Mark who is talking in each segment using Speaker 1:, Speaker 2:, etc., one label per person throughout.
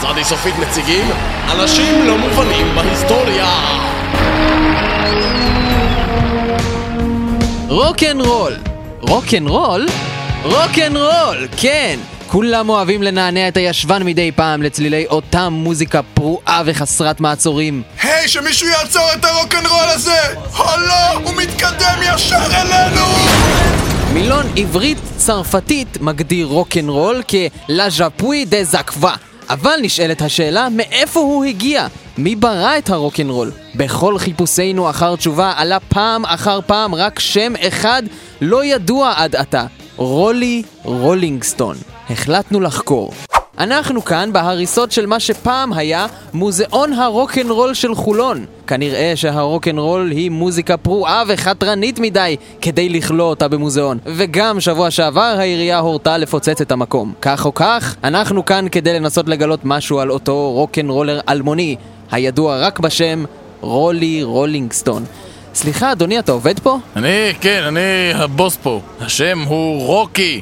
Speaker 1: צדי סופית מציגים אנשים לא מובנים בהיסטוריה
Speaker 2: רוקנרול! רוקנרול? רוקנרול! כן! כולם אוהבים לנענע את הישבן מדי פעם לצלילי אותה מוזיקה פרועה וחסרת מעצורים.
Speaker 3: היי, שמישהו יעצור את הרוקנרול הזה! או לא, הוא מתקדם ישר אלינו!
Speaker 2: מילון עברית צרפתית מגדיר רוקנרול כ"לה ז'פוי דה זקווה". אבל נשאלת השאלה, מאיפה הוא הגיע? מי ברא את הרוקנרול? בכל חיפושינו אחר תשובה עלה פעם אחר פעם רק שם אחד לא ידוע עד עתה. רולי רולינגסטון. החלטנו לחקור. אנחנו כאן בהריסות של מה שפעם היה מוזיאון הרוקנרול של חולון. כנראה שהרוקנרול היא מוזיקה פרועה וחתרנית מדי כדי לכלוא אותה במוזיאון. וגם שבוע שעבר העירייה הורתה לפוצץ את המקום. כך או כך, אנחנו כאן כדי לנסות לגלות משהו על אותו רוקנרולר אלמוני, הידוע רק בשם רולי רולינגסטון. סליחה, אדוני, אתה עובד פה?
Speaker 4: אני, כן, אני הבוס פה. השם הוא רוקי.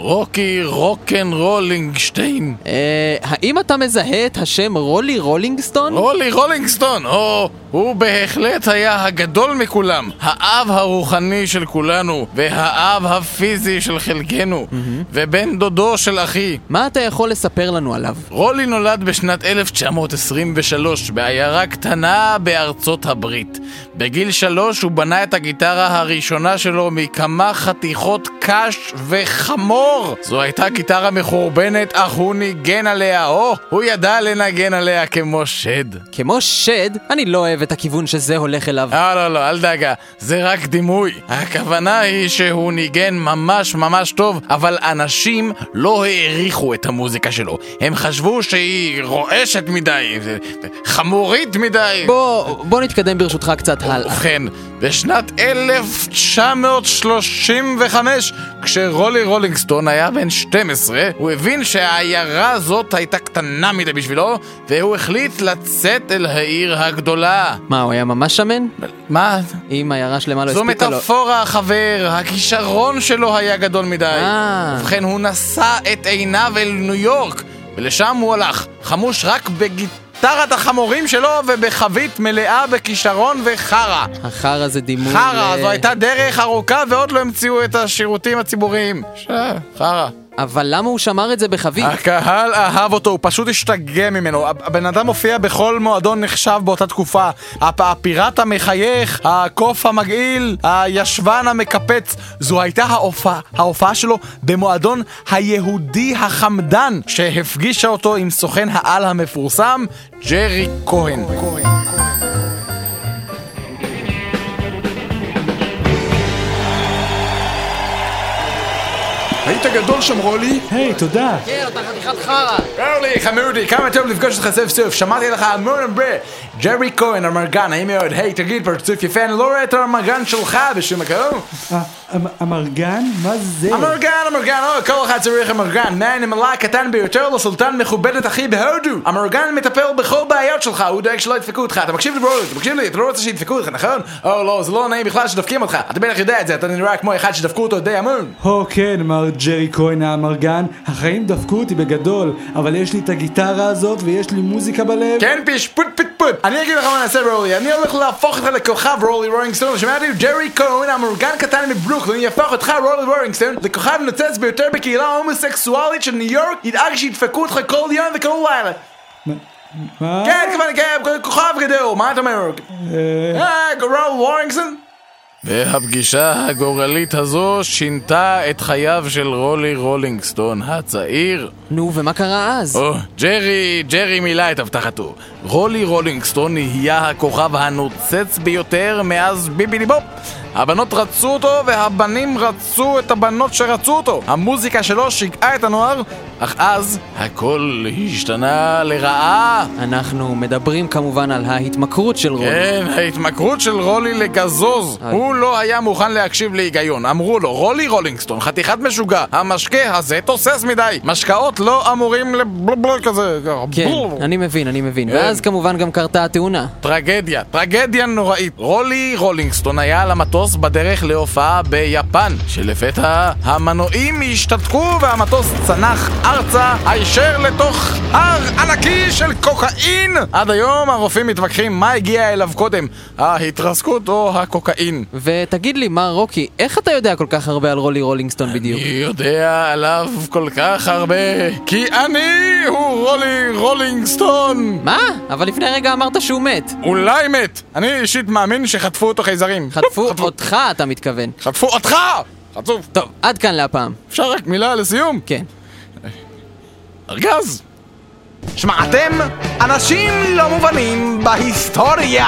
Speaker 4: רוקי רוקנרולינגשטיין.
Speaker 2: אה, האם אתה מזהה את השם רולי רולינגסטון?
Speaker 4: רולי רולינגסטון, או, הוא בהחלט היה הגדול מכולם. האב הרוחני של כולנו, והאב הפיזי של חלקנו, ובן דודו של אחי.
Speaker 2: מה אתה יכול לספר לנו עליו?
Speaker 4: רולי נולד בשנת 1923 בעיירה קטנה בארצות הברית. בגיל שלוש הוא בנה את הגיטרה הראשונה שלו מכמה חתיכות קש וחמור. זו הייתה גיטרה מחורבנת, אך הוא ניגן עליה, או, הוא ידע לנגן עליה כמו שד.
Speaker 2: כמו שד, אני לא אוהב את הכיוון שזה הולך אליו.
Speaker 4: אה, לא, לא, אל דאגה, זה רק דימוי. הכוונה היא שהוא ניגן ממש ממש טוב, אבל אנשים לא העריכו את המוזיקה שלו. הם חשבו שהיא רועשת מדי, חמורית מדי.
Speaker 2: בוא, בוא נתקדם ברשותך קצת הלאה.
Speaker 4: ובכן, בשנת 1935, כשרולי רולינגסטון היה בן 12, הוא הבין שהעיירה הזאת הייתה קטנה מדי בשבילו, והוא החליט לצאת אל העיר הגדולה.
Speaker 2: מה, הוא היה ממש שמן?
Speaker 4: מה?
Speaker 2: אם עיירה שלמה לא
Speaker 4: זו
Speaker 2: הספיקה לו...
Speaker 4: מטאפורה, חבר, הכישרון שלו היה גדול מדי.
Speaker 2: אה.
Speaker 4: ובכן, הוא נשא את עיניו אל ניו יורק, ולשם הוא הלך, חמוש רק בגיטרת החמורים שלו ובחבית מלאה בכישרון וחרא.
Speaker 2: החרא זה דימוי...
Speaker 4: חרא,
Speaker 2: ל-
Speaker 4: זו הייתה דרך ארוכה ועוד לא המציאו את השירותים הציבוריים. ש... חרא.
Speaker 2: אבל למה הוא שמר את זה בחבית?
Speaker 4: הקהל אהב אותו, הוא פשוט השתגע ממנו. הבן אדם הופיע בכל מועדון נחשב באותה תקופה. הפ- הפיראט המחייך, הקוף המגעיל, הישבן המקפץ. זו הייתה ההופעה, ההופעה שלו במועדון היהודי החמדן, שהפגישה אותו עם סוכן העל המפורסם, ג'רי כהן.
Speaker 3: היית גדול שם, רולי?
Speaker 5: היי, תודה.
Speaker 2: כן, אתה חתיכת חרא!
Speaker 4: אורלי, חמודי, כמה טוב לפגוש אותך סוף סוף, שמעתי לך המון הרבה. ג'רי כהן, המרגן, נעים מאוד. היי, תגיד, פרצוף יפה, אני לא רואה את המרגן שלך בשום מקום.
Speaker 5: המרגן? מה זה?
Speaker 4: המרגן, המרגן, או, כל אחד צריך המרגן. מהנמלה הקטן ביותר לסולטן מכובדת הכי בהודו. המרגן מטפל בכל בעיות שלך, הוא דואג שלא ידפקו אותך. אתה מקשיב לי אתה מקשיב לי, אתה לא רוצה שידפקו אותך, נכון? או, לא, זה לא נעים בכלל שדופקים אותך. אתה בטח יודע את זה, אתה נראה כמו אחד שדפקו אותו די המון.
Speaker 5: הו כן, מר ג'רי כהן האמרגן, החיים דפקו אותי בגדול, אבל יש לי את הגיטרה הזאת ויש לי מוזיקה בלב.
Speaker 4: כן פיש, פוט פוט פוט. אני אגיד לך מה נעשה רולי, אני הולך להפוך אותך לכוכב רולי רולינגסטון, שמעתי ג'רי כהן, המורגן קטן מברוקלין, יהפוך אותך רולי רולינגסטון לכוכב נוצץ ביותר בקהילה ההומוסקסואלית של ניו יורק, ידאג שידפקו אותך כל יום וכל לילה.
Speaker 5: מה?
Speaker 4: כן, כמובן, כן, כוכב גדול, מה אתה אומר?
Speaker 5: אה,
Speaker 4: אה, רולי רולינגסטון? והפגישה הגורלית הזו שינתה את חייו של רולי רולינגסטון הצעיר.
Speaker 2: נו, ומה קרה אז?
Speaker 4: או, ג'רי, ג'רי מילא את הבטחתו. רולי רולינגסטון נהיה הכוכב הנוצץ ביותר מאז ביבי ליבופ. הבנות רצו אותו והבנים רצו את הבנות שרצו אותו. המוזיקה שלו שיגעה את הנוער, אך אז הכל השתנה לרעה.
Speaker 2: אנחנו מדברים כמובן על ההתמכרות של רולי.
Speaker 4: כן, ההתמכרות של רולי לגזוז. הוא לא היה מוכן להקשיב להיגיון. אמרו לו, רולי רולינגסטון, חתיכת משוגע, המשקה הזה תוסס מדי. משקאות לא אמורים לבלבל כזה.
Speaker 2: כן. אני מבין, אני מבין.
Speaker 4: כן.
Speaker 2: ואז כמובן גם קרתה התאונה.
Speaker 4: טרגדיה, טרגדיה נוראית. רולי רולינגסטון היה על המטוס בדרך להופעה ביפן, שלפתע המנועים השתתקו והמטוס צנח ארצה הישר לתוך הר ענקי של קוקאין! עד היום הרופאים מתווכחים מה הגיע אליו קודם, ההתרסקות או הקוקאין.
Speaker 2: ותגיד לי, מר רוקי, איך אתה יודע כל כך הרבה על רולי רולינגסטון בדיוק?
Speaker 4: אני יודע עליו כל כך הרבה, כי אני הוא רולי רולינגסטון!
Speaker 2: מה? אבל לפני רגע אמרת שהוא מת.
Speaker 4: אולי מת! אני אישית מאמין שחטפו אותו חייזרים.
Speaker 2: חטפו אותך, אתה מתכוון.
Speaker 4: חטפו אותך! חצוף.
Speaker 2: טוב, עד כאן להפעם.
Speaker 4: אפשר רק מילה לסיום?
Speaker 2: כן.
Speaker 4: ארגז! שמע, אתם אנשים לא מובנים בהיסטוריה!